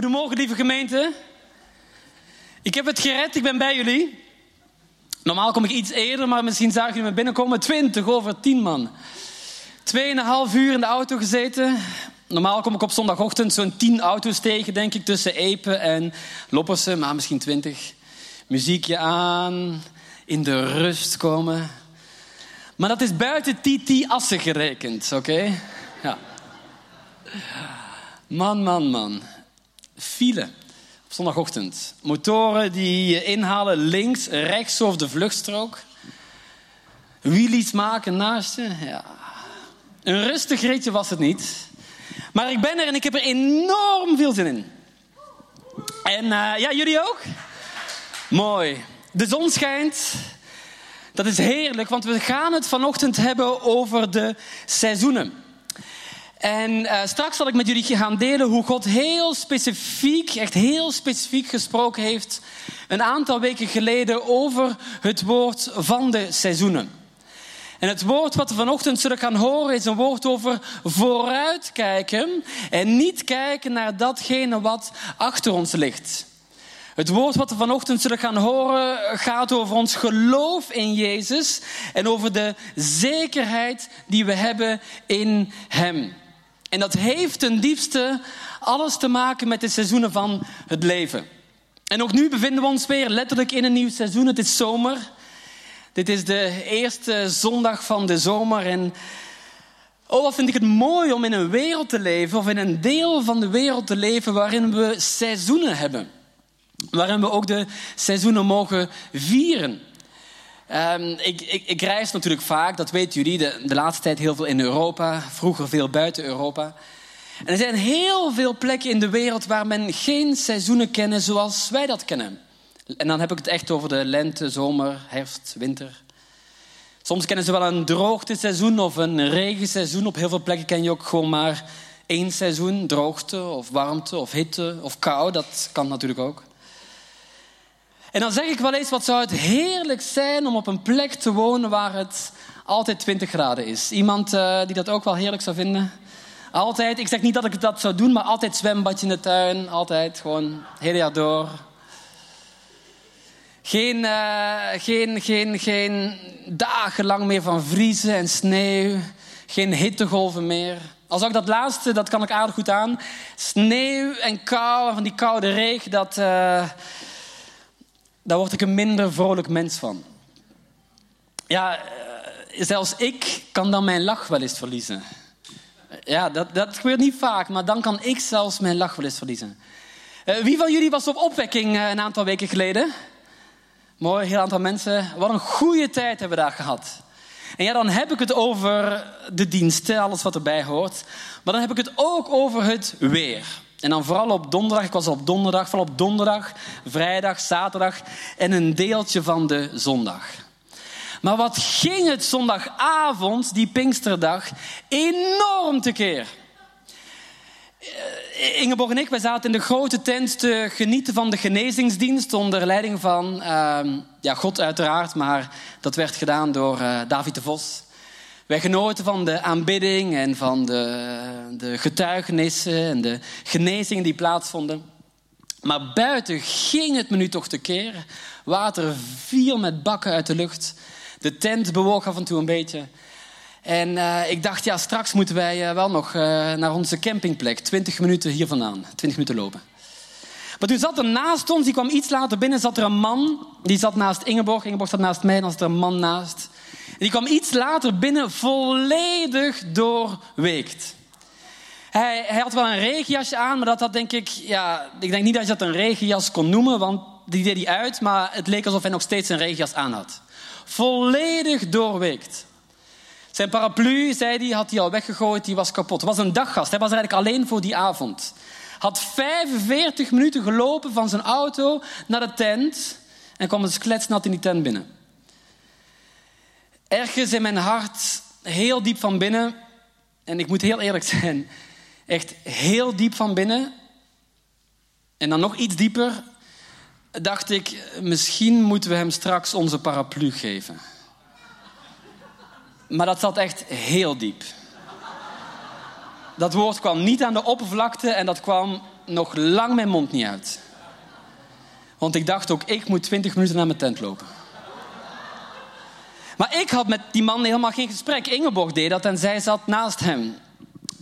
Goedemorgen, lieve gemeente. Ik heb het gered, ik ben bij jullie. Normaal kom ik iets eerder, maar misschien zagen jullie me binnenkomen. 20 over 10 man. Tweeënhalf uur in de auto gezeten. Normaal kom ik op zondagochtend zo'n 10 auto's tegen, denk ik, tussen Epen en Loppersen, maar misschien 20. Muziekje aan, in de rust komen. Maar dat is buiten TT Assen gerekend, oké? Ja. Man, man, man. File op zondagochtend. Motoren die inhalen links, rechts over de vluchtstrook. Wheelies maken naast je. Ja. Een rustig ritje was het niet. Maar ik ben er en ik heb er enorm veel zin in. En uh, ja, jullie ook? Mooi. De zon schijnt. Dat is heerlijk, want we gaan het vanochtend hebben over de seizoenen. En uh, straks zal ik met jullie gaan delen hoe God heel specifiek, echt heel specifiek gesproken heeft een aantal weken geleden over het woord van de seizoenen. En het woord wat we vanochtend zullen gaan horen is een woord over vooruitkijken en niet kijken naar datgene wat achter ons ligt. Het woord wat we vanochtend zullen gaan horen gaat over ons geloof in Jezus en over de zekerheid die we hebben in Hem. En dat heeft ten diepste alles te maken met de seizoenen van het leven. En ook nu bevinden we ons weer letterlijk in een nieuw seizoen. Het is zomer. Dit is de eerste zondag van de zomer. En oh, wat vind ik het mooi om in een wereld te leven, of in een deel van de wereld te leven waarin we seizoenen hebben. Waarin we ook de seizoenen mogen vieren. Um, ik, ik, ik, reis natuurlijk vaak, dat weten jullie, de, de laatste tijd heel veel in Europa, vroeger veel buiten Europa. En er zijn heel veel plekken in de wereld waar men geen seizoenen kennen zoals wij dat kennen. En dan heb ik het echt over de lente, zomer, herfst, winter. Soms kennen ze wel een droogteseizoen of een regenseizoen. Op heel veel plekken ken je ook gewoon maar één seizoen. Droogte of warmte of hitte of kou, dat kan natuurlijk ook. En dan zeg ik wel eens, wat zou het heerlijk zijn om op een plek te wonen waar het altijd 20 graden is. Iemand uh, die dat ook wel heerlijk zou vinden? Altijd, ik zeg niet dat ik dat zou doen, maar altijd zwembadje in de tuin. Altijd, gewoon het hele jaar door. Geen, uh, geen, geen, geen dagenlang meer van vriezen en sneeuw. Geen hittegolven meer. Als ook dat laatste, dat kan ik aardig goed aan. Sneeuw en kou, van die koude regen, dat... Uh, daar word ik een minder vrolijk mens van. Ja, eh, zelfs ik kan dan mijn lach wel eens verliezen. Ja, dat, dat gebeurt niet vaak, maar dan kan ik zelfs mijn lach wel eens verliezen. Uh, wie van jullie was op opwekking uh, een aantal weken geleden? Mooi, heel aantal mensen. Wat een goede tijd hebben we daar gehad. En ja, dan heb ik het over de diensten, alles wat erbij hoort. Maar dan heb ik het ook over het weer. En dan vooral op donderdag, ik was op donderdag, vooral op donderdag, vrijdag, zaterdag en een deeltje van de zondag. Maar wat ging het zondagavond, die Pinksterdag, enorm tekeer. Eh, Ingeborg en ik, wij zaten in de grote tent te genieten van de genezingsdienst onder leiding van uh, ja, God uiteraard, maar dat werd gedaan door uh, David de Vos. Wij genoten van de aanbidding en van de, de getuigenissen en de genezingen die plaatsvonden. Maar buiten ging het me nu toch te keren. Water viel met bakken uit de lucht. De tent bewoog af en toe een beetje. En uh, ik dacht, ja, straks moeten wij uh, wel nog uh, naar onze campingplek. Twintig minuten hier vandaan. Twintig minuten lopen. Maar toen zat er naast ons, die kwam iets later binnen, zat er een man. Die zat naast Ingeborg. Ingeborg zat naast mij en dan zat er een man naast. Die kwam iets later binnen volledig doorweekt. Hij, hij, had wel een regenjasje aan, maar dat had denk ik... Ja, ik denk niet dat je dat een regenjas kon noemen, want die deed hij uit. Maar het leek alsof hij nog steeds een regenjas aan had. Volledig doorweekt. Zijn paraplu, zei hij, had hij al weggegooid, die was kapot. Het was een daggast, hij was eigenlijk alleen voor die avond. Had 45 minuten gelopen van zijn auto naar de tent... en kwam dus kletsnat in die tent binnen ergens in mijn hart, heel diep van binnen, en ik moet heel eerlijk zijn, echt heel diep van binnen, en dan nog iets dieper, dacht ik, misschien moeten we hem straks onze paraplu geven. Maar dat zat echt heel diep. Dat woord kwam niet aan de oppervlakte en dat kwam nog lang mijn mond niet uit. Want ik dacht ook, ik moet 20 minuten naar mijn tent lopen. Maar ik had met die man helemaal geen gesprek. Ingeborg deed dat en zij zat naast hem.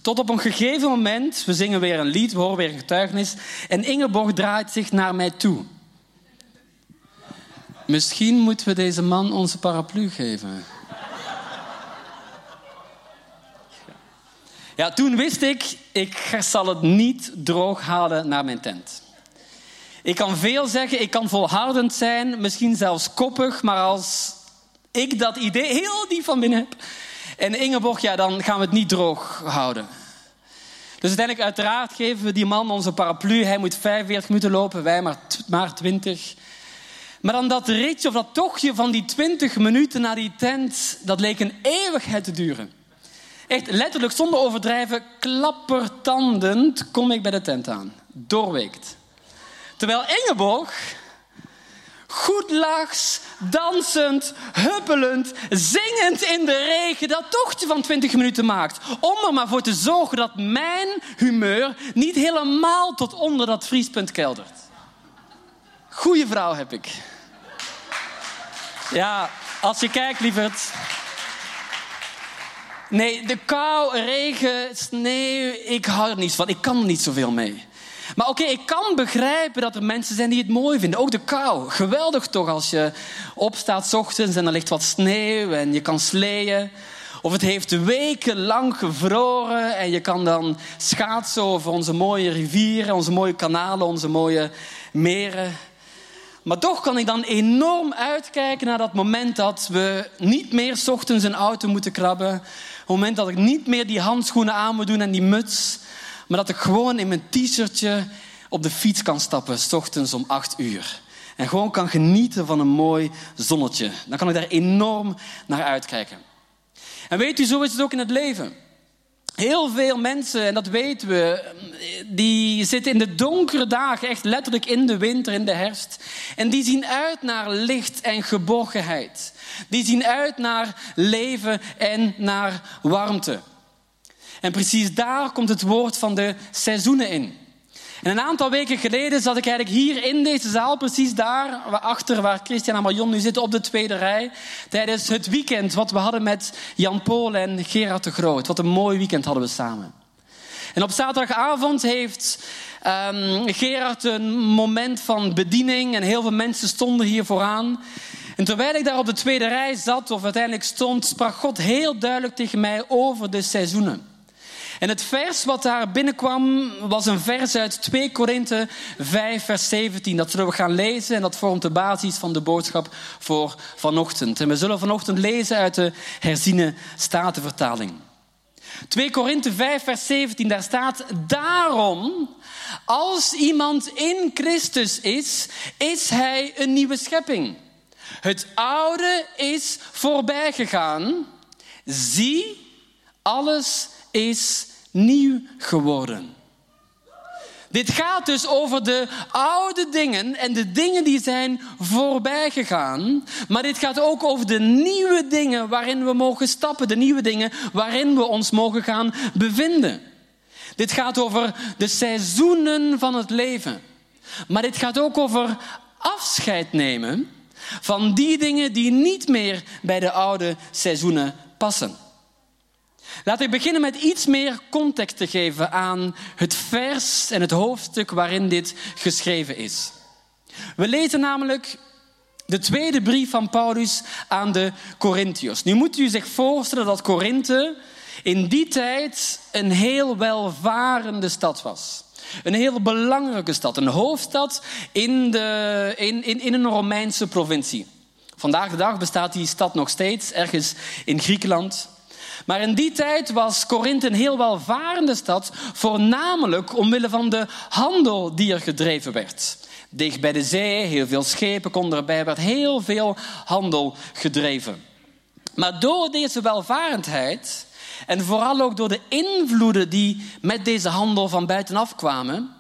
Tot op een gegeven moment, we zingen weer een lied, we horen weer een getuigenis. En Ingeborg draait zich naar mij toe. Misschien moeten we deze man onze paraplu geven. Ja, toen wist ik, ik zal het niet droog halen naar mijn tent. Ik kan veel zeggen, ik kan volhardend zijn, misschien zelfs koppig, maar als ik dat idee heel diep van binnen heb en Ingeborg, ja, dan gaan we het niet droog houden. Dus uiteindelijk, uiteraard, geven we die man onze paraplu. Hij moet 45 minuten lopen, wij maar, maar 20. Maar dan dat ritje of dat tochtje van die 20 minuten naar die tent, dat leek een eeuwigheid te duren. Echt letterlijk, zonder overdrijven, klappertandend kom ik bij de tent aan. Doorweekt. Terwijl Ingeborg goedlachs, dansend, huppelend, zingend in de regen dat tochtje van 20 minuten maakt. Om er maar voor te zorgen dat mijn humeur niet helemaal tot onder dat vriespunt keldert. Goeie vrouw heb ik. Ja, als je kijkt, lieverd. Nee, de kou, regen, sneeuw, ik hou er niet van. Ik kan er niet zoveel mee. Maar oké, ik kan begrijpen dat er mensen zijn die het mooi vinden. Ook de kou. Geweldig toch als je opstaat ochtends en er ligt wat sneeuw en je kan sleeën. Of het heeft wekenlang gevroren en je kan dan schaatsen over onze mooie rivieren, onze mooie kanalen, onze mooie meren. Maar toch kan ik dan enorm uitkijken naar dat moment dat we niet meer ochtends een auto moeten krabben. Het moment dat ik niet meer die handschoenen aan moet doen en die muts. Maar dat ik gewoon in mijn t-shirtje op de fiets kan stappen, s ochtends om acht uur. En gewoon kan genieten van een mooi zonnetje. Dan kan ik daar enorm naar uitkijken. En weet u, zo is het ook in het leven. Heel veel mensen, en dat weten we, die zitten in de donkere dagen, echt letterlijk in de winter, in de herfst. En die zien uit naar licht en geborgenheid. Die zien uit naar leven en naar warmte. En precies daar komt het woord van de seizoenen in. En een aantal weken geleden zat ik eigenlijk hier in deze zaal, precies daar, achter waar Christian en Marion nu zitten, op de tweede rij. Tijdens het weekend wat we hadden met Jan Pool en Gerard de Groot. Wat een mooi weekend hadden we samen. En op zaterdagavond heeft um, Gerard een moment van bediening en heel veel mensen stonden hier vooraan. En terwijl ik daar op de tweede rij zat, of uiteindelijk stond, sprak God heel duidelijk tegen mij over de seizoenen. En het vers wat daar binnenkwam was een vers uit 2 Korinthe 5, vers 17. Dat zullen we gaan lezen en dat vormt de basis van de boodschap voor vanochtend. En we zullen vanochtend lezen uit de herziene statenvertaling. 2 Korinthe 5, vers 17, daar staat: Daarom, als iemand in Christus is, is hij een nieuwe schepping. Het oude is voorbij gegaan. Zie, alles is nieuw geworden. Dit gaat dus over de oude dingen en de dingen die zijn voorbij gegaan. Maar dit gaat ook over de nieuwe dingen waarin we mogen stappen. De nieuwe dingen waarin we ons mogen gaan bevinden. Dit gaat over de seizoenen van het leven. Maar dit gaat ook over afscheid nemen van die dingen die niet meer bij de oude seizoenen passen. Laat ik beginnen met iets meer context te geven aan het vers en het hoofdstuk waarin dit geschreven is. We lezen namelijk de tweede brief van Paulus aan de Corinthiërs. Nu moet u zich voorstellen dat Korinthe in die tijd een heel welvarende stad was. Een heel belangrijke stad, een hoofdstad in, de, in, in, in een Romeinse provincie. Vandaag de dag bestaat die stad nog steeds, ergens in Griekenland. Maar in die tijd was Korinthe een heel welvarende stad, voornamelijk omwille van de handel die er gedreven werd. Dicht bij de zee, heel veel schepen konden erbij, werd heel veel handel gedreven. Maar door deze welvarendheid en vooral ook door de invloeden die met deze handel van buitenaf kwamen,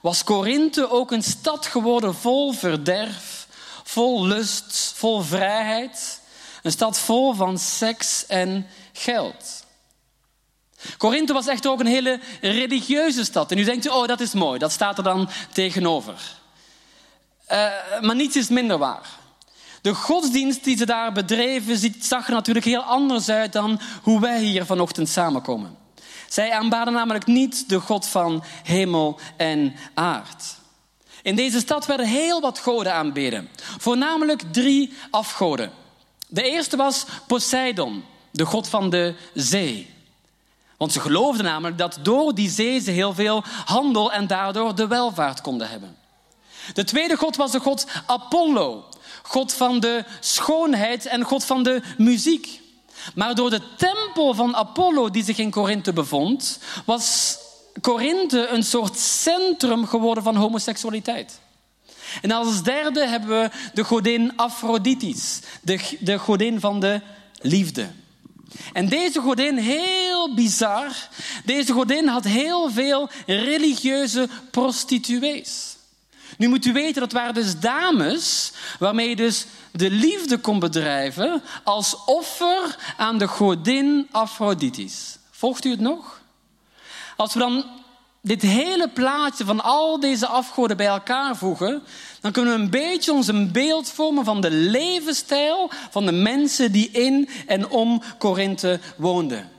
was Korinthe ook een stad geworden vol verderf, vol lust, vol vrijheid. Een stad vol van seks en geld. Korinthe was echter ook een hele religieuze stad. En u denkt, oh dat is mooi, dat staat er dan tegenover. Uh, maar niets is minder waar. De godsdienst die ze daar bedreven zag er natuurlijk heel anders uit dan hoe wij hier vanochtend samenkomen. Zij aanbaden namelijk niet de God van hemel en aard. In deze stad werden heel wat goden aanbeden. Voornamelijk drie afgoden. De eerste was Poseidon, de god van de zee. Want ze geloofden namelijk dat door die zee ze heel veel handel en daardoor de welvaart konden hebben. De tweede god was de god Apollo, god van de schoonheid en god van de muziek. Maar door de tempel van Apollo die zich in Korinthe bevond, was Korinthe een soort centrum geworden van homoseksualiteit. En als derde hebben we de godin Aphrodite, de, de godin van de liefde. En deze godin, heel bizar, deze godin had heel veel religieuze prostituees. Nu moet u weten, dat waren dus dames waarmee je dus de liefde kon bedrijven als offer aan de godin Aphrodite. Volgt u het nog? Als we dan dit hele plaatje van al deze afgoden bij elkaar voegen, dan kunnen we een beetje ons een beeld vormen van de levensstijl van de mensen die in en om Korinthe woonden.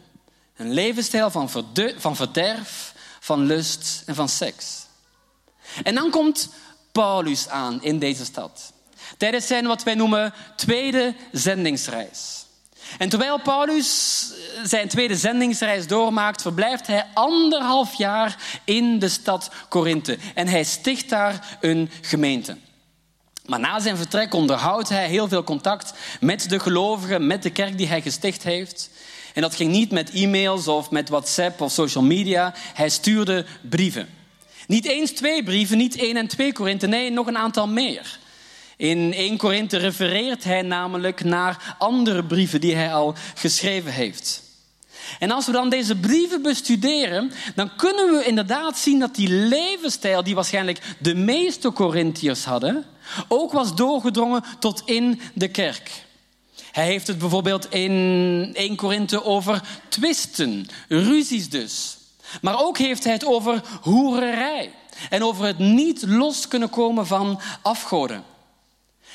Een levensstijl van, van verderf, van lust en van seks. En dan komt Paulus aan in deze stad. Tijdens zijn wat wij noemen tweede zendingsreis. En terwijl Paulus zijn tweede zendingsreis doormaakt, verblijft hij anderhalf jaar in de stad Korinthe. En hij sticht daar een gemeente. Maar na zijn vertrek onderhoudt hij heel veel contact met de gelovigen, met de kerk die hij gesticht heeft. En dat ging niet met e-mails of met WhatsApp of social media. Hij stuurde brieven. Niet eens twee brieven, niet één en twee Korinthe, nee, nog een aantal meer. In 1 Korinthe refereert hij namelijk naar andere brieven die hij al geschreven heeft. En als we dan deze brieven bestuderen, dan kunnen we inderdaad zien dat die levensstijl die waarschijnlijk de meeste Corinthiërs hadden, ook was doorgedrongen tot in de kerk. Hij heeft het bijvoorbeeld in 1 Korinthe over twisten, ruzies dus. Maar ook heeft hij het over hoererij en over het niet los kunnen komen van afgoden.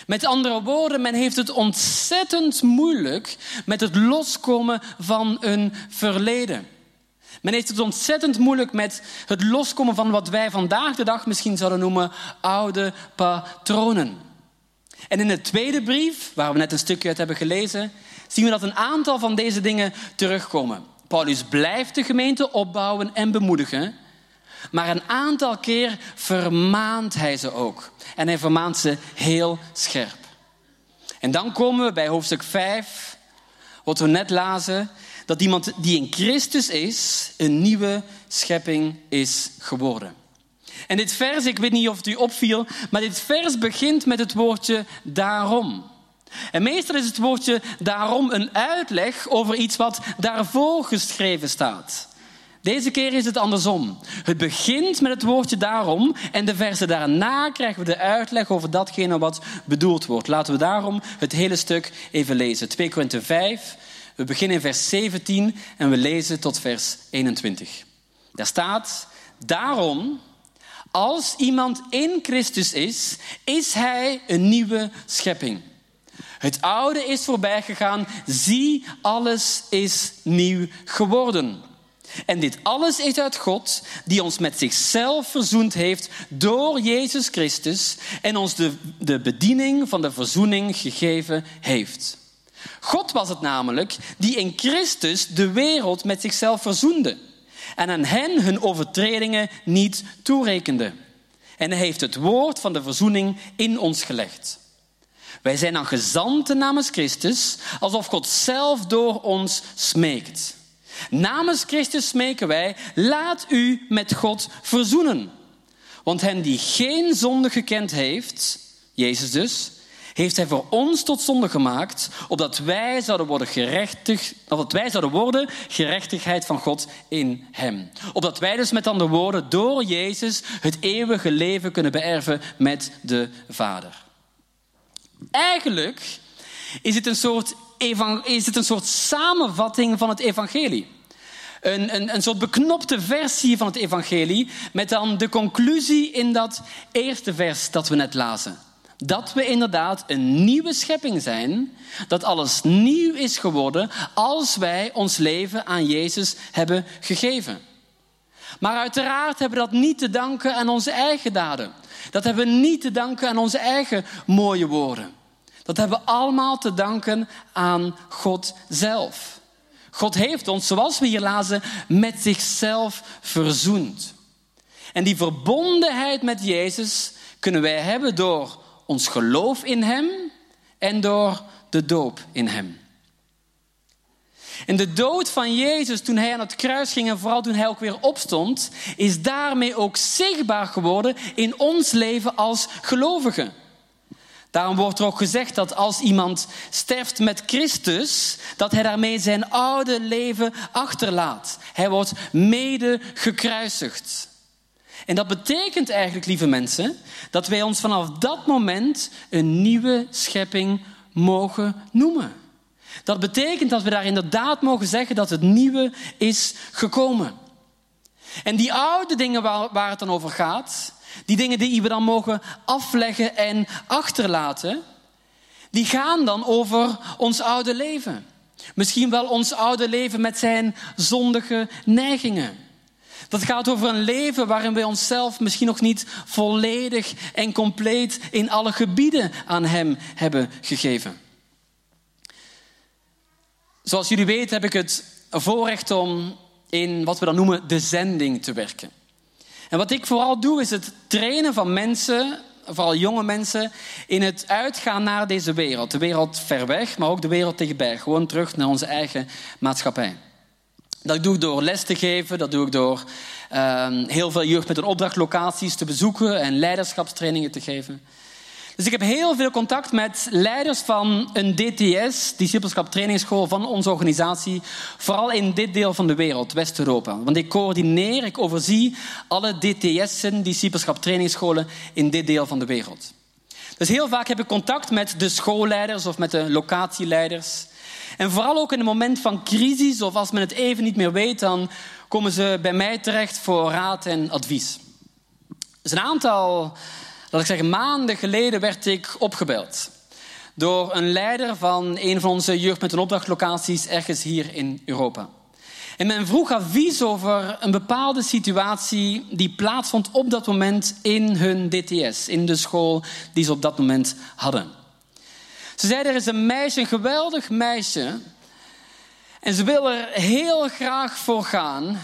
Met andere woorden, men heeft het ontzettend moeilijk met het loskomen van een verleden. Men heeft het ontzettend moeilijk met het loskomen van wat wij vandaag de dag misschien zouden noemen oude patronen. En in de tweede brief, waar we net een stukje uit hebben gelezen, zien we dat een aantal van deze dingen terugkomen. Paulus blijft de gemeente opbouwen en bemoedigen, maar een aantal keer vermaant hij ze ook. En hij vermaant ze heel scherp. En dan komen we bij hoofdstuk 5, wat we net lazen, dat iemand die in Christus is, een nieuwe schepping is geworden. En dit vers, ik weet niet of het u opviel, maar dit vers begint met het woordje daarom. En meestal is het woordje daarom een uitleg over iets wat daarvoor geschreven staat. Deze keer is het andersom. Het begint met het woordje daarom en de versen daarna krijgen we de uitleg over datgene wat bedoeld wordt. Laten we daarom het hele stuk even lezen. 2 Korinthe 5, we beginnen in vers 17 en we lezen tot vers 21. Daar staat, daarom, als iemand in Christus is, is hij een nieuwe schepping. Het oude is voorbij gegaan, zie, alles is nieuw geworden. En dit alles is uit God, die ons met zichzelf verzoend heeft door Jezus Christus en ons de, de bediening van de verzoening gegeven heeft. God was het namelijk die in Christus de wereld met zichzelf verzoende en aan hen hun overtredingen niet toerekende. En hij heeft het woord van de verzoening in ons gelegd. Wij zijn dan gezanten namens Christus, alsof God zelf door ons smeekt. Namens Christus smeken wij, laat u met God verzoenen. Want hen die geen zonde gekend heeft, Jezus dus, heeft hij voor ons tot zonde gemaakt, opdat wij zouden worden gerechtig, opdat wij zouden worden gerechtigheid van God in hem. Opdat wij dus met andere woorden door Jezus het eeuwige leven kunnen beërven met de Vader. Eigenlijk is het een soort, is het een soort samenvatting van het evangelie. Een, een, een soort beknopte versie van het evangelie, met dan de conclusie in dat eerste vers dat we net lazen. Dat we inderdaad een nieuwe schepping zijn, dat alles nieuw is geworden als wij ons leven aan Jezus hebben gegeven. Maar uiteraard hebben we dat niet te danken aan onze eigen daden. Dat hebben we niet te danken aan onze eigen mooie woorden. Dat hebben we allemaal te danken aan God zelf. God heeft ons, zoals we hier lazen, met zichzelf verzoend. En die verbondenheid met Jezus kunnen wij hebben door ons geloof in Hem en door de doop in Hem. En de dood van Jezus toen hij aan het kruis ging en vooral toen hij ook weer opstond, is daarmee ook zichtbaar geworden in ons leven als gelovigen. Daarom wordt er ook gezegd dat als iemand sterft met Christus, dat hij daarmee zijn oude leven achterlaat. Hij wordt mede gekruisigd. En dat betekent eigenlijk, lieve mensen, dat wij ons vanaf dat moment een nieuwe schepping mogen noemen. Dat betekent dat we daar inderdaad mogen zeggen dat het nieuwe is gekomen. En die oude dingen waar, waar het dan over gaat, die dingen die we dan mogen afleggen en achterlaten, die gaan dan over ons oude leven. Misschien wel ons oude leven met zijn zondige neigingen. Dat gaat over een leven waarin we onszelf misschien nog niet volledig en compleet in alle gebieden aan Hem hebben gegeven. Zoals jullie weten heb ik het voorrecht om in wat we dan noemen de zending te werken. En wat ik vooral doe is het trainen van mensen, vooral jonge mensen, in het uitgaan naar deze wereld. De wereld ver weg, maar ook de wereld dichtbij. Gewoon terug naar onze eigen maatschappij. Dat doe ik door les te geven, dat doe ik door uh, heel veel jeugd met een opdrachtlocaties te bezoeken en leiderschapstrainingen te geven. Dus ik heb heel veel contact met leiders van een DTS, Discipelschap Trainingsschool van onze organisatie, vooral in dit deel van de wereld, West-Europa. Want ik coördineer, ik overzie alle DTS'en, Discipelschap Trainingsscholen in dit deel van de wereld. Dus heel vaak heb ik contact met de schoolleiders of met de locatieleiders. En vooral ook in een moment van crisis of als men het even niet meer weet, dan komen ze bij mij terecht voor raad en advies. Dus een aantal laat ik zeggen, maanden geleden werd ik opgebeld. Door een leider van een van onze jeugd met een opdrachtlocaties ergens hier in Europa. En men vroeg advies over een bepaalde situatie die plaatsvond op dat moment in hun DTS, in de school die ze op dat moment hadden. Ze zeiden, er is een meisje, een geweldig meisje, en ze wil er heel graag voor gaan,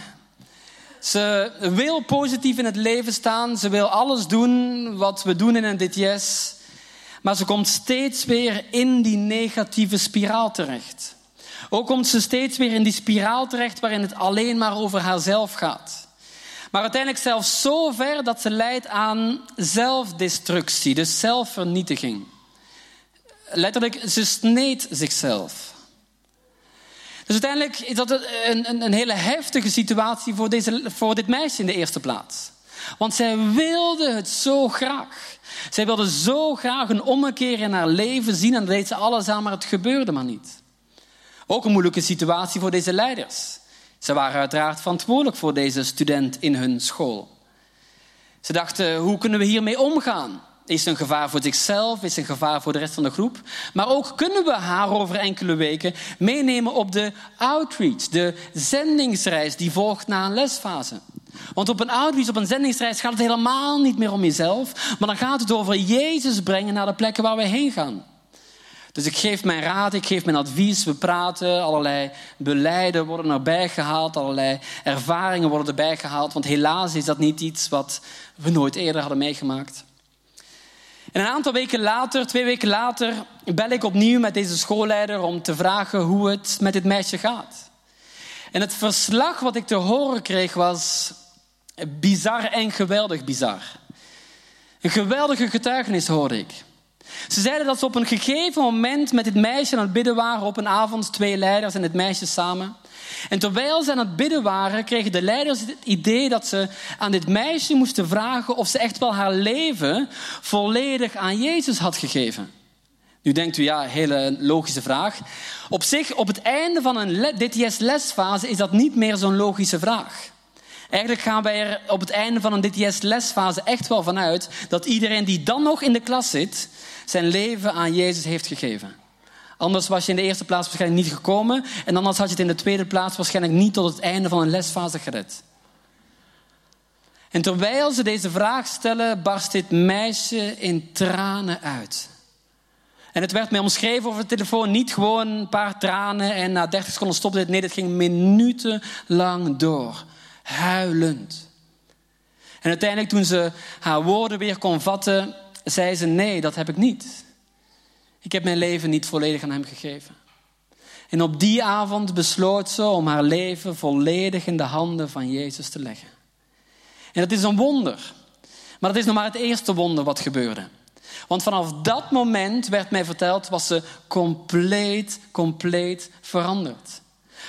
ze wil positief in het leven staan. Ze wil alles doen wat we doen in een DTS. Maar ze komt steeds weer in die negatieve spiraal terecht. Ook komt ze steeds weer in die spiraal terecht waarin het alleen maar over haarzelf gaat. Maar uiteindelijk zelfs zo ver dat ze leidt aan zelfdestructie, dus zelfvernietiging. Letterlijk, ze sneed zichzelf. Dus uiteindelijk is dat een, een, een hele heftige situatie voor, deze, voor dit meisje in de eerste plaats. Want zij wilde het zo graag. Zij wilde zo graag een ommekeer in haar leven zien en deed ze alles aan, maar het gebeurde maar niet. Ook een moeilijke situatie voor deze leiders. Ze waren uiteraard verantwoordelijk voor deze student in hun school. Ze dachten, hoe kunnen we hiermee omgaan? Is een gevaar voor zichzelf, is een gevaar voor de rest van de groep. Maar ook kunnen we haar over enkele weken meenemen op de outreach, de zendingsreis die volgt na een lesfase. Want op een outreach, op een zendingsreis gaat het helemaal niet meer om jezelf, maar dan gaat het over Jezus brengen naar de plekken waar we heen gaan. Dus ik geef mijn raad, ik geef mijn advies, we praten, allerlei beleiden worden erbij gehaald, allerlei ervaringen worden erbij gehaald, want helaas is dat niet iets wat we nooit eerder hadden meegemaakt. En een aantal weken later, twee weken later, bel ik opnieuw met deze schoolleider om te vragen hoe het met dit meisje gaat. En het verslag wat ik te horen kreeg was bizar en geweldig bizar. Een geweldige getuigenis hoorde ik. Ze zeiden dat ze op een gegeven moment met dit meisje aan het bidden waren op een avond, twee leiders en het meisje samen. En terwijl ze aan het bidden waren, kregen de leiders het idee dat ze aan dit meisje moesten vragen of ze echt wel haar leven volledig aan Jezus had gegeven. Nu denkt u, ja, hele logische vraag. Op zich, op het einde van een DTS-lesfase is dat niet meer zo'n logische vraag. Eigenlijk gaan wij er op het einde van een DTS-lesfase echt wel vanuit dat iedereen die dan nog in de klas zit, zijn leven aan Jezus heeft gegeven. Anders was je in de eerste plaats waarschijnlijk niet gekomen en anders had je het in de tweede plaats waarschijnlijk niet tot het einde van een lesfase gered. En terwijl ze deze vraag stellen, barst dit meisje in tranen uit. En het werd mij omschreven over de telefoon, niet gewoon een paar tranen en na 30 seconden stopte het. Nee, dat ging minutenlang door, huilend. En uiteindelijk toen ze haar woorden weer kon vatten, zei ze, nee, dat heb ik niet. Ik heb mijn leven niet volledig aan hem gegeven. En op die avond besloot ze om haar leven volledig in de handen van Jezus te leggen. En dat is een wonder. Maar dat is nog maar het eerste wonder wat gebeurde. Want vanaf dat moment werd mij verteld, was ze compleet, compleet veranderd.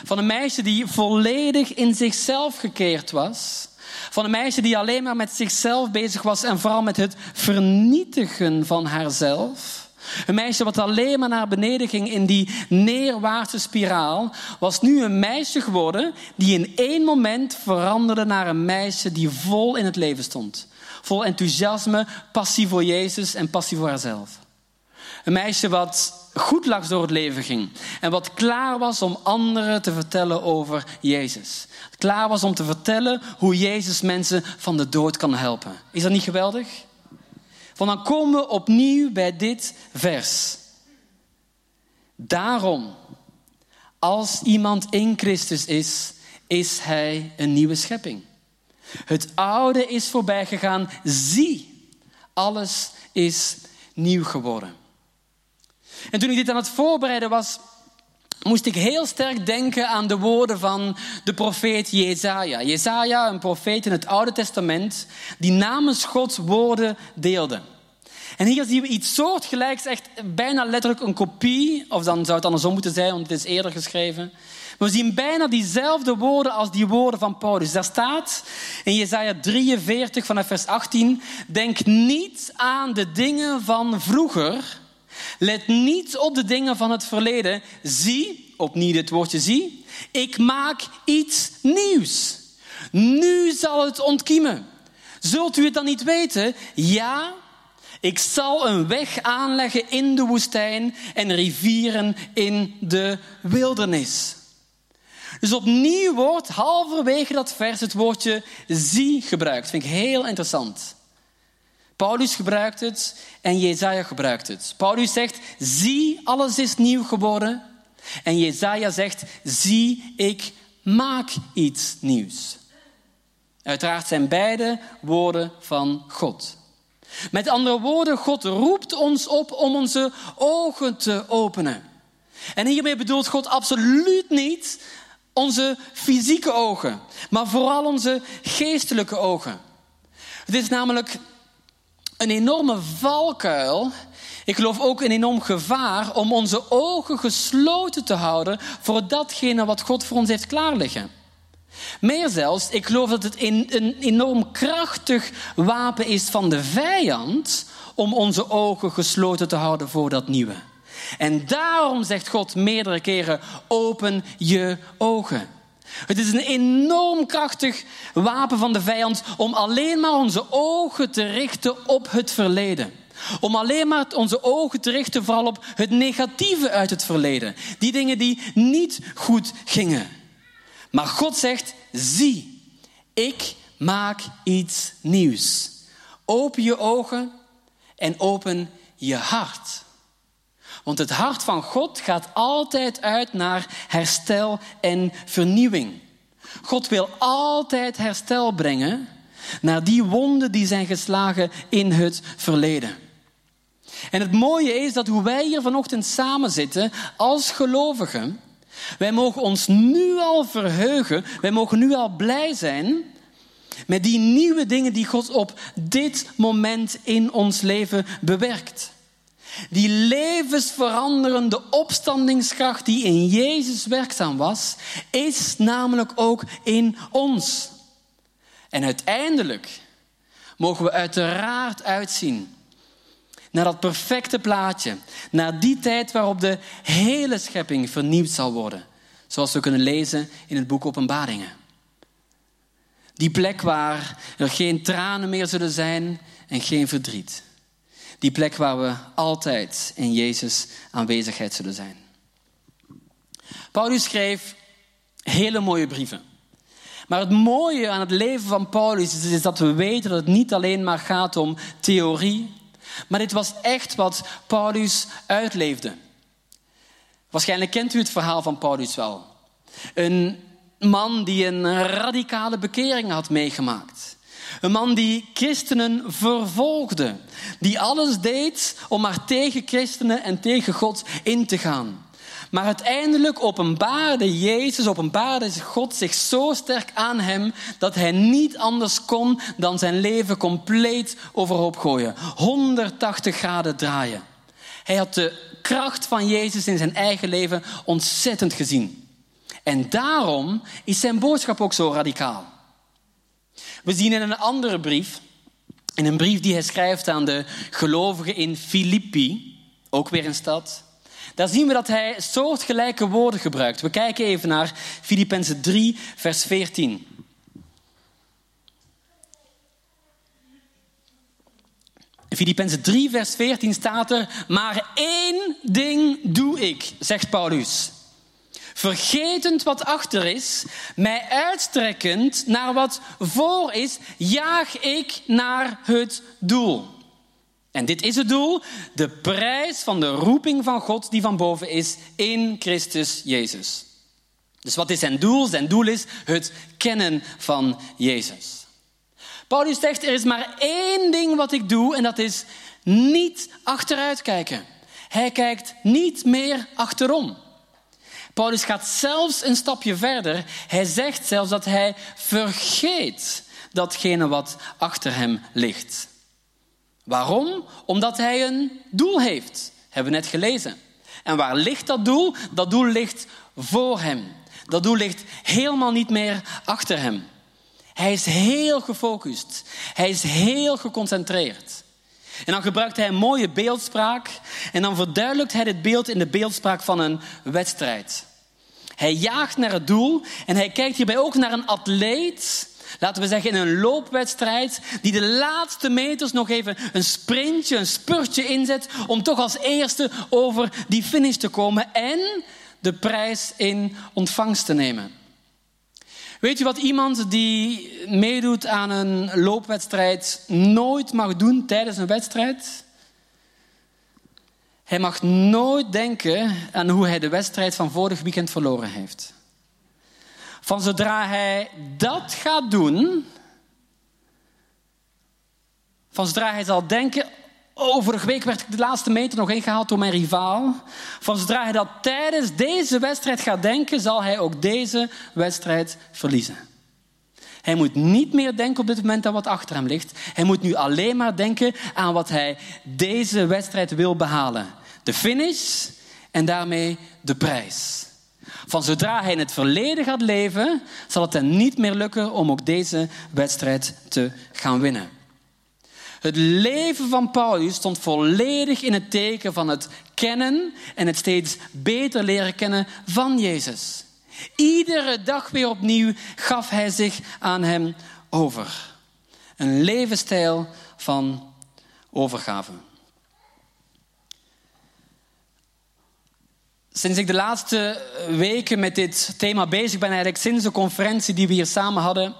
Van een meisje die volledig in zichzelf gekeerd was. Van een meisje die alleen maar met zichzelf bezig was en vooral met het vernietigen van haarzelf een meisje wat alleen maar naar beneden ging in die neerwaartse spiraal, was nu een meisje geworden die in één moment veranderde naar een meisje die vol in het leven stond. Vol enthousiasme, passie voor Jezus en passie voor haarzelf. Een meisje wat goed langs door het leven ging en wat klaar was om anderen te vertellen over Jezus. Klaar was om te vertellen hoe Jezus mensen van de dood kan helpen. Is dat niet geweldig? Van dan komen we opnieuw bij dit vers. Daarom, als iemand in Christus is, is hij een nieuwe schepping. Het oude is voorbij gegaan. Zie, alles is nieuw geworden. En toen ik dit aan het voorbereiden was, moest ik heel sterk denken aan de woorden van de profeet Jezaja. Jezaja, een profeet in het Oude Testament, die namens Gods woorden deelde. En hier zien we iets soortgelijks, echt bijna letterlijk een kopie, of dan zou het andersom moeten zijn, want het is eerder geschreven. we zien bijna diezelfde woorden als die woorden van Paulus. Daar staat in Jesaja 43 vanaf vers 18, denk niet aan de dingen van vroeger, Let niet op de dingen van het verleden. Zie, opnieuw dit woordje zie, ik maak iets nieuws. Nu zal het ontkiemen. Zult u het dan niet weten? Ja, ik zal een weg aanleggen in de woestijn en rivieren in de wildernis. Dus opnieuw wordt halverwege dat vers het woordje zie gebruikt. Dat vind ik heel interessant. Paulus gebruikt het en Jezaja gebruikt het. Paulus zegt, zie, alles is nieuw geworden. En Jezaja zegt, zie, ik maak iets nieuws. Uiteraard zijn beide woorden van God. Met andere woorden, God roept ons op om onze ogen te openen. En hiermee bedoelt God absoluut niet onze fysieke ogen, maar vooral onze geestelijke ogen. Het is namelijk een enorme valkuil. Ik geloof ook een enorm gevaar om onze ogen gesloten te houden voor datgene wat God voor ons heeft klaarliggen. Meer zelfs, ik geloof dat het een enorm krachtig wapen is van de vijand om onze ogen gesloten te houden voor dat nieuwe. En daarom zegt God meerdere keren: open je ogen. Het is een enorm krachtig wapen van de vijand om alleen maar onze ogen te richten op het verleden. Om alleen maar onze ogen te richten vooral op het negatieve uit het verleden. Die dingen die niet goed gingen. Maar God zegt, zie, ik maak iets nieuws. Open je ogen en open je hart. Want het hart van God gaat altijd uit naar herstel en vernieuwing. God wil altijd herstel brengen naar die wonden die zijn geslagen in het verleden. En het mooie is dat hoe wij hier vanochtend samen zitten als gelovigen, wij mogen ons nu al verheugen, wij mogen nu al blij zijn met die nieuwe dingen die God op dit moment in ons leven bewerkt. Die levensveranderende opstandingskracht die in Jezus werkzaam was, is namelijk ook in ons. En uiteindelijk mogen we uiteraard uitzien Naar dat perfecte plaatje. Naar die tijd waarop de hele schepping vernieuwd zal worden. Zoals we kunnen lezen in het boek Openbaringen. Die plek waar er geen tranen meer zullen zijn en geen verdriet. Die plek waar we altijd in Jezus aanwezigheid zullen zijn. Paulus schreef hele mooie brieven. Maar het mooie aan het leven van Paulus is, dat we weten dat het niet alleen maar gaat om theorie, maar dit was echt wat Paulus uitleefde. Waarschijnlijk kent u het verhaal van Paulus wel. Een man die een radicale bekering had meegemaakt. Een man die christenen vervolgde. Die alles deed om maar tegen christenen en tegen God in te gaan. Maar uiteindelijk openbaarde Jezus, openbaarde God zich zo sterk aan hem dat hij niet anders kon dan zijn leven compleet overhoop gooien. 180 graden draaien. Hij had de kracht van Jezus in zijn eigen leven ontzettend gezien. En daarom is zijn boodschap ook zo radicaal. We zien in een andere brief, in een brief die hij schrijft aan de gelovigen in Filippi, ook weer een stad, daar zien we dat hij soortgelijke woorden gebruikt. We kijken even naar Filippenzen 3, vers 14. In Filippenzen 3, vers 14 staat er: Maar één ding doe ik, zegt Paulus. Vergetend wat achter is, mij uitstrekkend naar wat voor is, jaag ik naar het doel. En dit is het doel, de prijs van de roeping van God die van boven is in Christus Jezus. Dus wat is zijn doel? Zijn doel is het kennen van Jezus. Paulus zegt, er is maar één ding wat ik doe en dat is niet achteruit kijken. Hij kijkt niet meer achterom. Paulus gaat zelfs een stapje verder. Hij zegt zelfs dat hij vergeet datgene wat achter hem ligt. Waarom? Omdat hij een doel heeft. Hebben we net gelezen. En waar ligt dat doel? Dat doel ligt voor hem. Dat doel ligt helemaal niet meer achter hem. Hij is heel gefocust. Hij is heel geconcentreerd. En dan gebruikt hij een mooie beeldspraak. En dan verduidelijkt hij dit beeld in de beeldspraak van een wedstrijd. Hij jaagt naar het doel en hij kijkt hierbij ook naar een atleet laten we zeggen in een loopwedstrijd, die de laatste meters nog even een sprintje, een spurtje inzet om toch als eerste over die finish te komen en de prijs in ontvangst te nemen. Weet je wat iemand die meedoet aan een loopwedstrijd nooit mag doen tijdens een wedstrijd? Hij mag nooit denken aan hoe hij de wedstrijd van vorig weekend verloren heeft. Van zodra hij dat gaat doen, van zodra hij zal denken, vorige week werd ik de laatste meter nog ingehaald door mijn rivaal. Van zodra hij dat tijdens deze wedstrijd gaat denken, zal hij ook deze wedstrijd verliezen. Hij moet niet meer denken op dit moment aan wat achter hem ligt. Hij moet nu alleen maar denken aan wat hij deze wedstrijd wil behalen. De finish en daarmee de prijs. Van zodra hij in het verleden gaat leven, zal het hem niet meer lukken om ook deze wedstrijd te gaan winnen. Het leven van Paulus stond volledig in het teken van het kennen en het steeds beter leren kennen van Jezus. Iedere dag weer opnieuw gaf hij zich aan hem over. Een levensstijl van overgave. Sinds ik de laatste weken met dit thema bezig ben, eigenlijk sinds de conferentie die we hier samen hadden,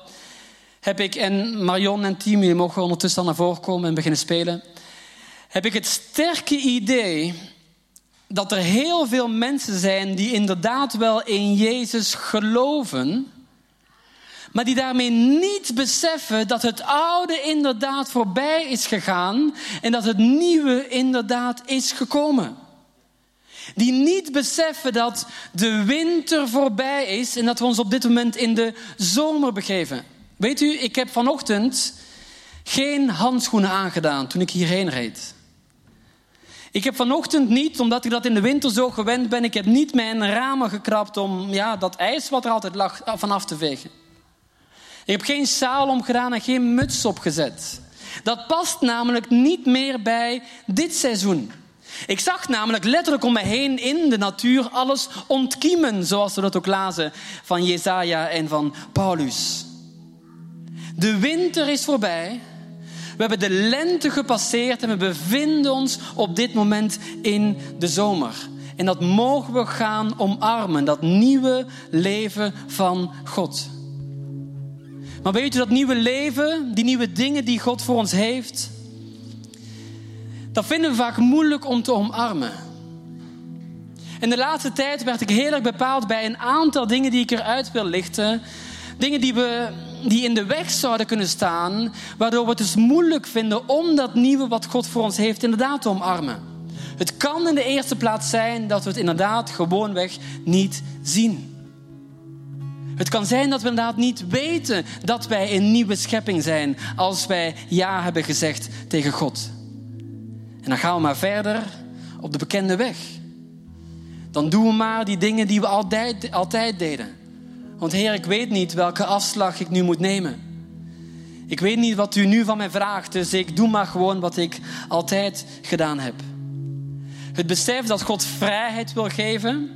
heb ik, en Marion en Team, jullie mogen ondertussen naar voren komen en beginnen spelen, heb ik het sterke idee dat er heel veel mensen zijn die inderdaad wel in Jezus geloven, maar die daarmee niet beseffen dat het oude inderdaad voorbij is gegaan en dat het nieuwe inderdaad is gekomen. Die niet beseffen dat de winter voorbij is en dat we ons op dit moment in de zomer begeven. Weet u, ik heb vanochtend geen handschoenen aangedaan toen ik hierheen reed. Ik heb vanochtend niet, omdat ik dat in de winter zo gewend ben, ik heb niet mijn ramen gekrapt om ja, dat ijs wat er altijd lag vanaf te vegen. Ik heb geen saal omgedaan en geen muts opgezet. Dat past namelijk niet meer bij dit seizoen. Ik zag namelijk letterlijk om me heen in de natuur alles ontkiemen, zoals we dat ook lazen van Jesaja en van Paulus. De winter is voorbij. We hebben de lente gepasseerd en we bevinden ons op dit moment in de zomer. En dat mogen we gaan omarmen, dat nieuwe leven van God. Maar weet je dat nieuwe leven, die nieuwe dingen die God voor ons heeft, dat vinden we vaak moeilijk om te omarmen. In de laatste tijd werd ik heel erg bepaald bij een aantal dingen die ik eruit wil lichten. Dingen die, we, die in de weg zouden kunnen staan, waardoor we het dus moeilijk vinden om dat nieuwe wat God voor ons heeft inderdaad te omarmen. Het kan in de eerste plaats zijn dat we het inderdaad gewoonweg niet zien. Het kan zijn dat we inderdaad niet weten dat wij een nieuwe schepping zijn als wij ja hebben gezegd tegen God. En dan gaan we maar verder op de bekende weg. Dan doen we maar die dingen die we altijd, altijd deden. Want Heer, ik weet niet welke afslag ik nu moet nemen. Ik weet niet wat u nu van mij vraagt, dus ik doe maar gewoon wat ik altijd gedaan heb. Het besef dat God vrijheid wil geven,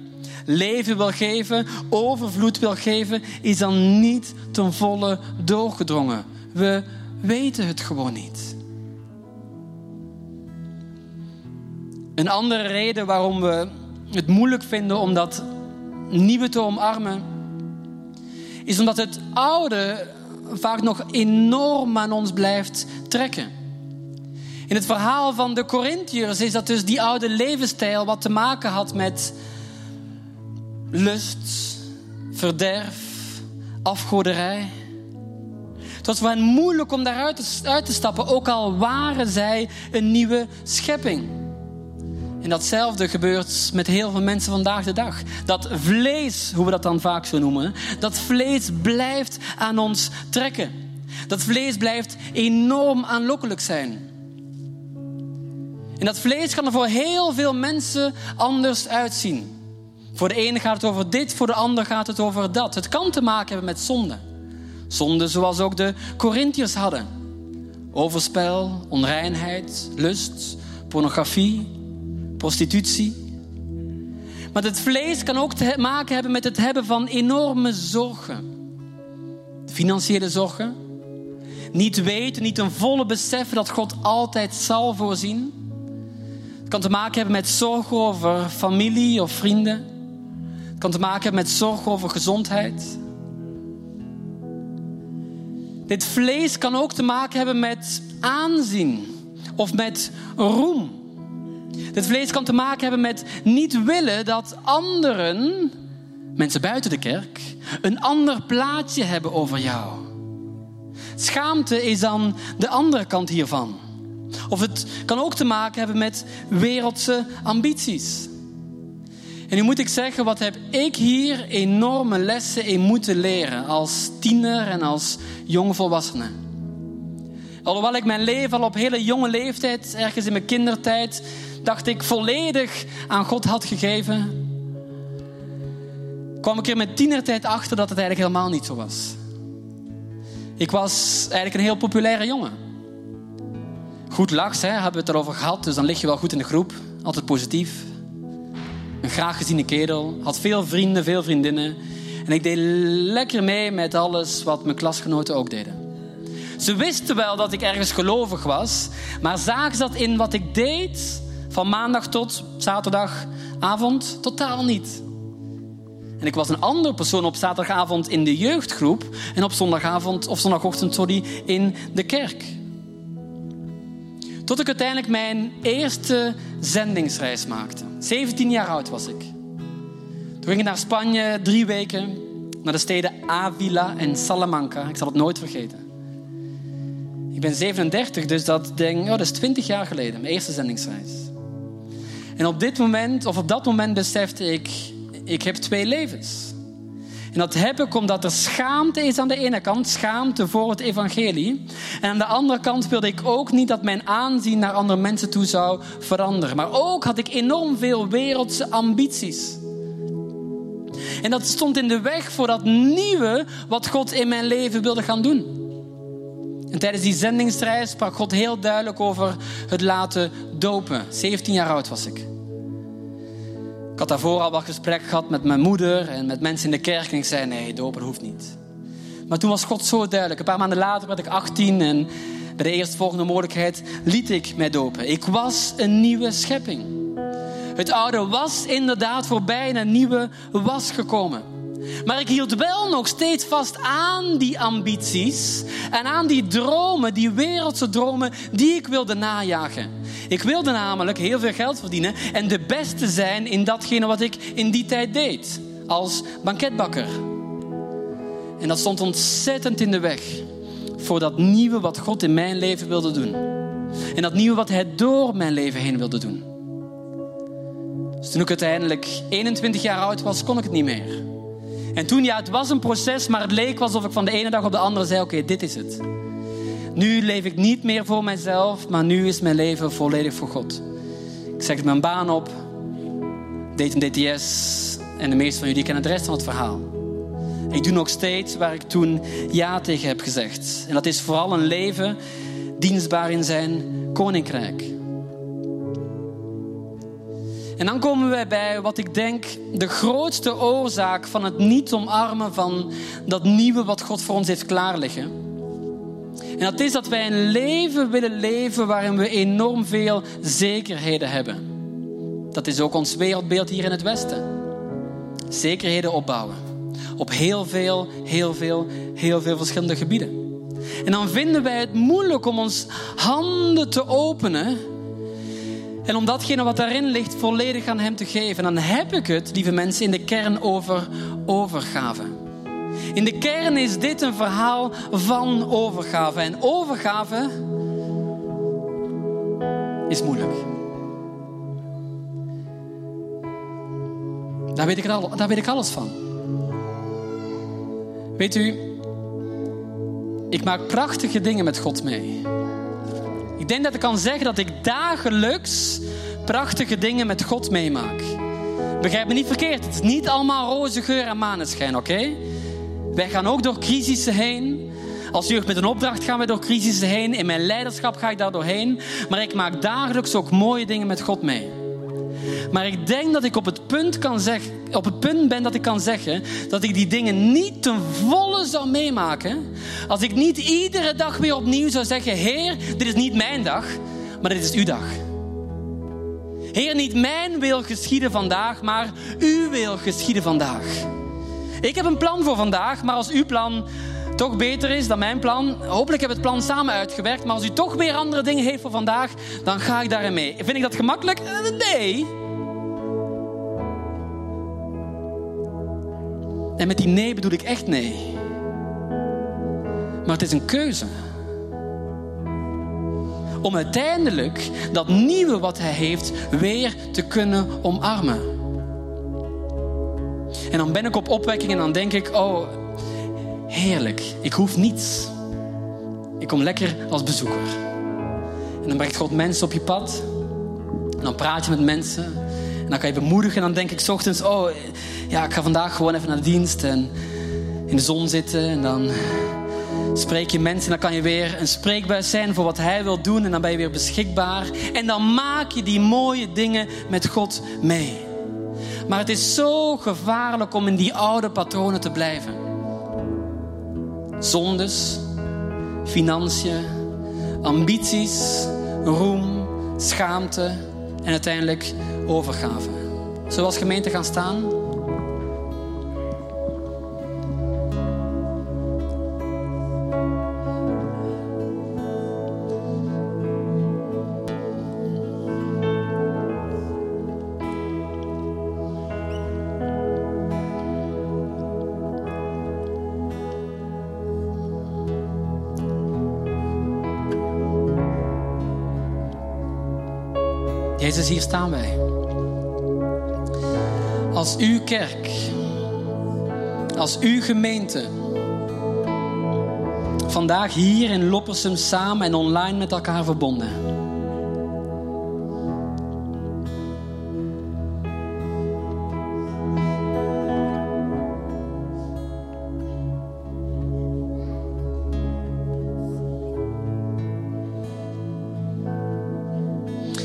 leven wil geven, overvloed wil geven, is dan niet ten volle doorgedrongen. We weten het gewoon niet. Een andere reden waarom we het moeilijk vinden om dat nieuwe te omarmen, is omdat het oude vaak nog enorm aan ons blijft trekken. In het verhaal van de Corinthiërs is dat dus die oude levensstijl wat te maken had met lust, verderf, afgoderij. Het was voor hen moeilijk om daaruit uit te stappen, ook al waren zij een nieuwe schepping. En datzelfde gebeurt met heel veel mensen vandaag de dag. Dat vlees, hoe we dat dan vaak zo noemen, dat vlees blijft aan ons trekken. Dat vlees blijft enorm aanlokkelijk zijn. En dat vlees kan er voor heel veel mensen anders uitzien. Voor de ene gaat het over dit, voor de ander gaat het over dat. Het kan te maken hebben met zonde. Zonde zoals ook de Corinthiërs hadden. Overspel, onreinheid, lust, pornografie, prostitutie. Maar het vlees kan ook te maken hebben met het hebben van enorme zorgen. Financiële zorgen. Niet weten, niet een volle beseffen dat God altijd zal voorzien. Het kan te maken hebben met zorgen over familie of vrienden. Het kan te maken hebben met zorgen over gezondheid. Dit vlees kan ook te maken hebben met aanzien of met roem. Dit vlees kan te maken hebben met niet willen dat anderen, mensen buiten de kerk, een ander plaatje hebben over jou. Schaamte is dan de andere kant hiervan. Of het kan ook te maken hebben met wereldse ambities. En nu moet ik zeggen, wat heb ik hier enorme lessen in moeten leren als tiener en als jongvolwassene. Alhoewel ik mijn leven al op hele jonge leeftijd, ergens in mijn kindertijd, dacht ik volledig aan God had gegeven, kwam ik er met tienertijd achter dat het eigenlijk helemaal niet zo was. Ik was eigenlijk een heel populaire jongen. Goed lachs, hè, hebben we het erover gehad, dus dan lig je wel goed in de groep. Altijd positief. Een graag geziene kerel, had veel vrienden, veel vriendinnen. En ik deed lekker mee met alles wat mijn klasgenoten ook deden. Ze wisten wel dat ik ergens gelovig was, maar zagen dat in wat ik deed van maandag tot zaterdagavond? Totaal niet. En ik was een andere persoon op zaterdagavond in de jeugdgroep en op zondagavond of zondagochtend sorry, in de kerk. Tot ik uiteindelijk mijn eerste zendingsreis maakte. 17 jaar oud was ik. Toen ging ik naar Spanje drie weken, naar de steden Avila en Salamanca. Ik zal het nooit vergeten. Ik ben 37, dus dat, denk, oh, dat is 20 jaar geleden, mijn eerste zendingsreis. En op dit moment, of op dat moment besefte ik, ik heb twee levens. En dat heb ik omdat er schaamte is aan de ene kant, schaamte voor het evangelie. En aan de andere kant wilde ik ook niet dat mijn aanzien naar andere mensen toe zou veranderen. Maar ook had ik enorm veel wereldse ambities. En dat stond in de weg voor dat nieuwe wat God in mijn leven wilde gaan doen. En tijdens die zendingsreis sprak God heel duidelijk over het laten dopen. 17 jaar oud was ik. Ik had daarvoor al wat gesprek gehad met mijn moeder en met mensen in de kerk. En ik zei, nee, dopen hoeft niet. Maar toen was God zo duidelijk. Een paar maanden later werd ik 18 en bij de eerstvolgende mogelijkheid liet ik mij dopen. Ik was een nieuwe schepping. Het oude was inderdaad voorbij en een nieuwe was gekomen. Maar ik hield wel nog steeds vast aan die ambities en aan die dromen, die wereldse dromen die ik wilde najagen. Ik wilde namelijk heel veel geld verdienen en de beste zijn in datgene wat ik in die tijd deed, als banketbakker. En dat stond ontzettend in de weg voor dat nieuwe wat God in mijn leven wilde doen. En dat nieuwe wat Hij door mijn leven heen wilde doen. Dus toen ik uiteindelijk 21 jaar oud was, kon ik het niet meer. En toen, ja, het was een proces, maar het leek alsof ik van de ene dag op de andere zei: Oké, dit is het. Nu leef ik niet meer voor mijzelf, maar nu is mijn leven volledig voor God. Ik zeg mijn baan op, deed een DTS en de meeste van jullie kennen de rest van het verhaal. Ik doe nog steeds waar ik toen ja tegen heb gezegd. En dat is vooral een leven dienstbaar in zijn koninkrijk. En dan komen wij bij wat ik denk de grootste oorzaak van het niet omarmen van dat nieuwe wat God voor ons heeft klaarliggen. En dat is dat wij een leven willen leven waarin we enorm veel zekerheden hebben. Dat is ook ons wereldbeeld hier in het Westen. Zekerheden opbouwen. Op heel veel, heel veel, heel veel verschillende gebieden. En dan vinden wij het moeilijk om ons handen te openen en om datgene wat daarin ligt volledig aan Hem te geven. En dan heb ik het, lieve mensen, in de kern over overgave. In de kern is dit een verhaal van overgave. En overgave is moeilijk. Daar weet ik, al, daar weet ik alles van. Weet u, ik maak prachtige dingen met God mee. Ik denk dat ik kan zeggen dat ik dagelijks prachtige dingen met God meemaak. Begrijp me niet verkeerd. Het is niet allemaal roze geur en maneschijn, oké? Wij gaan ook door crisissen heen. Als jeugd met een opdracht gaan we door crisissen heen. In mijn leiderschap ga ik daar doorheen. Maar ik maak dagelijks ook mooie dingen met God mee. Maar ik denk dat ik op het punt, kan zeggen, op het punt ben dat ik kan zeggen dat ik die dingen niet ten volle zou meemaken. Als ik niet iedere dag weer opnieuw zou zeggen: Heer, dit is niet mijn dag, maar dit is uw dag. Heer, niet mijn wil geschieden vandaag, maar uw wil geschieden vandaag. Ik heb een plan voor vandaag, maar als uw plan toch beter is dan mijn plan. Hopelijk hebben we het plan samen uitgewerkt. Maar als u toch weer andere dingen heeft voor vandaag, dan ga ik daarin mee. Vind ik dat gemakkelijk? Eh, nee. En met die nee bedoel ik echt nee. Maar het is een keuze. Om uiteindelijk dat nieuwe wat hij heeft weer te kunnen omarmen. En dan ben ik op opwekking en dan denk ik, oh, heerlijk. Ik hoef niets. Ik kom lekker als bezoeker. En dan brengt God mensen op je pad. En dan praat je met mensen. Dan kan je bemoedigen. En dan denk ik ochtends, oh ja, ik ga vandaag gewoon even naar de dienst. En in de zon zitten. En dan spreek je mensen. En dan kan je weer een spreekbuis zijn voor wat hij wil doen. En dan ben je weer beschikbaar. En dan maak je die mooie dingen met God mee. Maar het is zo gevaarlijk om in die oude patronen te blijven zondes, financiën, ambities, roem, schaamte en uiteindelijk overgave. Zoals gemeente gaan staan? Jezus, hier staan wij. Als uw kerk, als uw gemeente, vandaag hier in Loppersum samen en online met elkaar verbonden.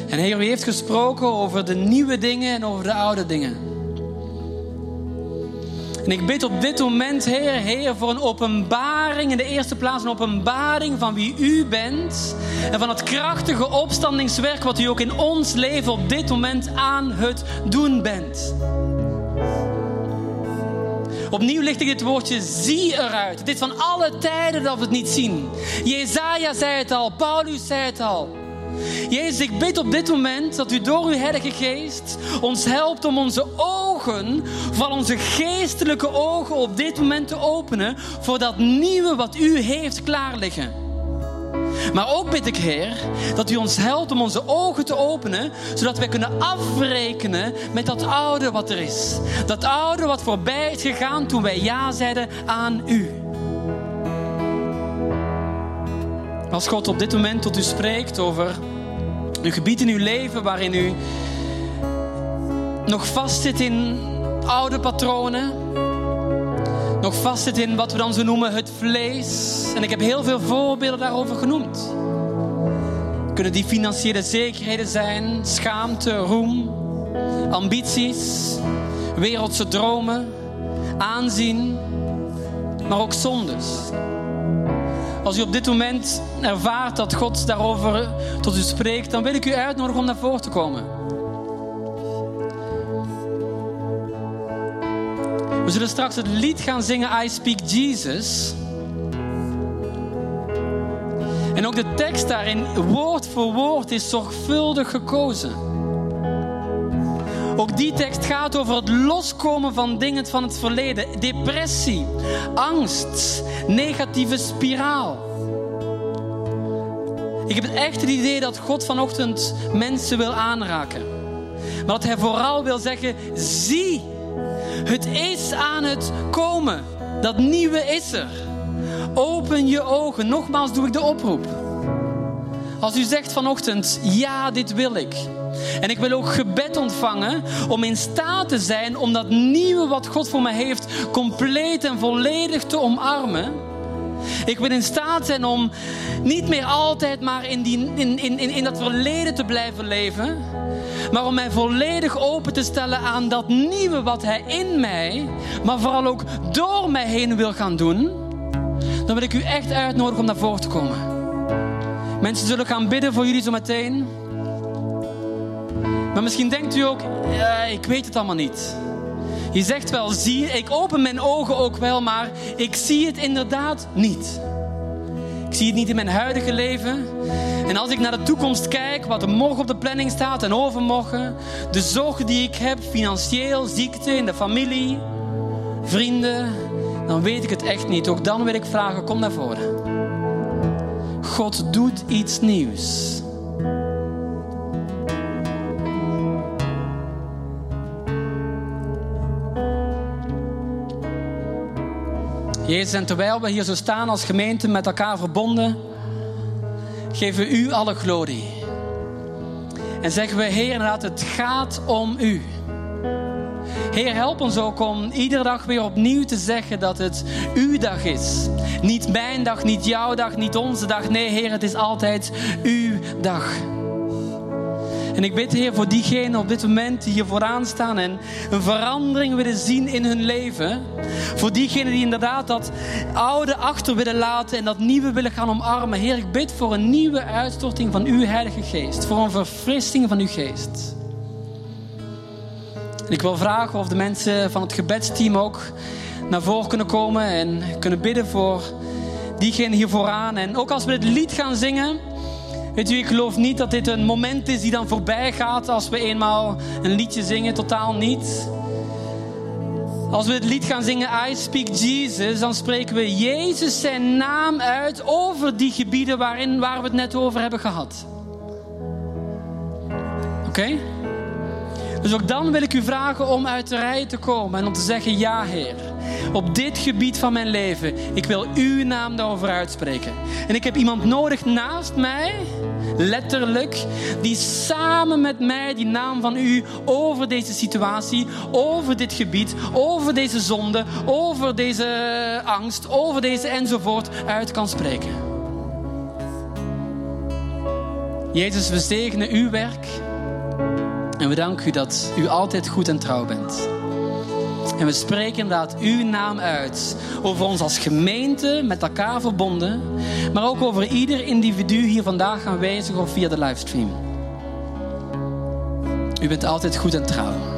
En Heer, u heeft gesproken over de nieuwe dingen en over de oude dingen. En ik bid op dit moment, Heer, Heer, voor een openbaring. In de eerste plaats een openbaring van wie U bent. En van het krachtige opstandingswerk wat U ook in ons leven op dit moment aan het doen bent. Opnieuw ligt ik dit woordje zie eruit. Dit van alle tijden dat we het niet zien. Jezaja zei het al, Paulus zei het al. Jezus, ik bid op dit moment dat u door uw Heilige Geest ons helpt om onze ogen, van onze geestelijke ogen op dit moment te openen voor dat nieuwe wat u heeft klaar liggen. Maar ook bid ik, Heer, dat u ons helpt om onze ogen te openen, zodat wij kunnen afrekenen met dat oude wat er is. Dat oude wat voorbij is gegaan toen wij ja zeiden aan u. Als God op dit moment tot u spreekt over een gebied in uw leven waarin u nog vastzit in oude patronen, nog vastzit in wat we dan zo noemen het vlees. En ik heb heel veel voorbeelden daarover genoemd. Kunnen die financiële zekerheden zijn, schaamte, roem, ambities, wereldse dromen, aanzien, maar ook zondes. Als u op dit moment ervaart dat God daarover tot u spreekt, dan wil ik u uitnodigen om naar voren te komen. We zullen straks het lied gaan zingen I Speak Jesus. En ook de tekst daarin, woord voor woord, is zorgvuldig gekozen. Ook die tekst gaat over het loskomen van dingen van het verleden. Depressie, angst, negatieve spiraal. Ik heb het echt het idee dat God vanochtend mensen wil aanraken. Maar dat hij vooral wil zeggen, zie, het is aan het komen. Dat nieuwe is er. Open je ogen. Nogmaals doe ik de oproep. Als u zegt vanochtend, ja, dit wil ik. En ik wil ook gebed ontvangen om in staat te zijn om dat nieuwe wat God voor mij heeft compleet en volledig te omarmen. Ik wil in staat zijn om niet meer altijd maar in, die, in, in, in dat verleden te blijven leven. Maar om mij volledig open te stellen aan dat nieuwe wat Hij in mij, maar vooral ook door mij heen wil gaan doen. Dan wil ik u echt uitnodigen om naar voren te komen. Mensen zullen gaan bidden voor jullie zo meteen. Maar misschien denkt u ook, ja, ik weet het allemaal niet. Je zegt wel, zie, ik open mijn ogen ook wel, maar ik zie het inderdaad niet. Ik zie het niet in mijn huidige leven. En als ik naar de toekomst kijk, wat er morgen op de planning staat en overmorgen, de zorgen die ik heb, financieel, ziekte in de familie, vrienden, dan weet ik het echt niet. Ook dan wil ik vragen, kom naar voren. God doet iets nieuws. Jezus, en terwijl we hier zo staan als gemeente met elkaar verbonden, geven we u alle glorie. En zeggen we, Heer, inderdaad, het gaat om u. Heer, help ons ook om iedere dag weer opnieuw te zeggen dat het uw dag is. Niet mijn dag, niet jouw dag, niet onze dag. Nee, Heer, het is altijd uw dag. En ik bid, Heer, voor diegenen op dit moment die hier vooraan staan en een verandering willen zien in hun leven. Voor diegenen die inderdaad dat oude achter willen laten en dat nieuwe willen gaan omarmen. Heer, ik bid voor een nieuwe uitstorting van uw Heilige Geest. Voor een verfrissing van uw geest. Ik wil vragen of de mensen van het gebedsteam ook naar voren kunnen komen en kunnen bidden voor diegenen hier vooraan. En ook als we dit lied gaan zingen Weet u, ik geloof niet dat dit een moment is die dan voorbij gaat als we eenmaal een liedje zingen. Totaal niet. Als we het lied gaan zingen I Speak Jesus, dan spreken we Jezus zijn naam uit over die gebieden waarin, waar we het net over hebben gehad. Oké? Dus ook dan wil ik u vragen om uit de rij te komen en om te zeggen: Ja, Heer, op dit gebied van mijn leven, ik wil uw naam daarover uitspreken. En ik heb iemand nodig naast mij, letterlijk, die samen met mij die naam van u over deze situatie, over dit gebied, over deze zonde, over deze angst, over deze enzovoort uit kan spreken. Jezus, we zegenen uw werk. En we danken u dat u altijd goed en trouw bent. En we spreken inderdaad uw naam uit. Over ons als gemeente, met elkaar verbonden. Maar ook over ieder individu hier vandaag aanwezig of via de livestream. U bent altijd goed en trouw.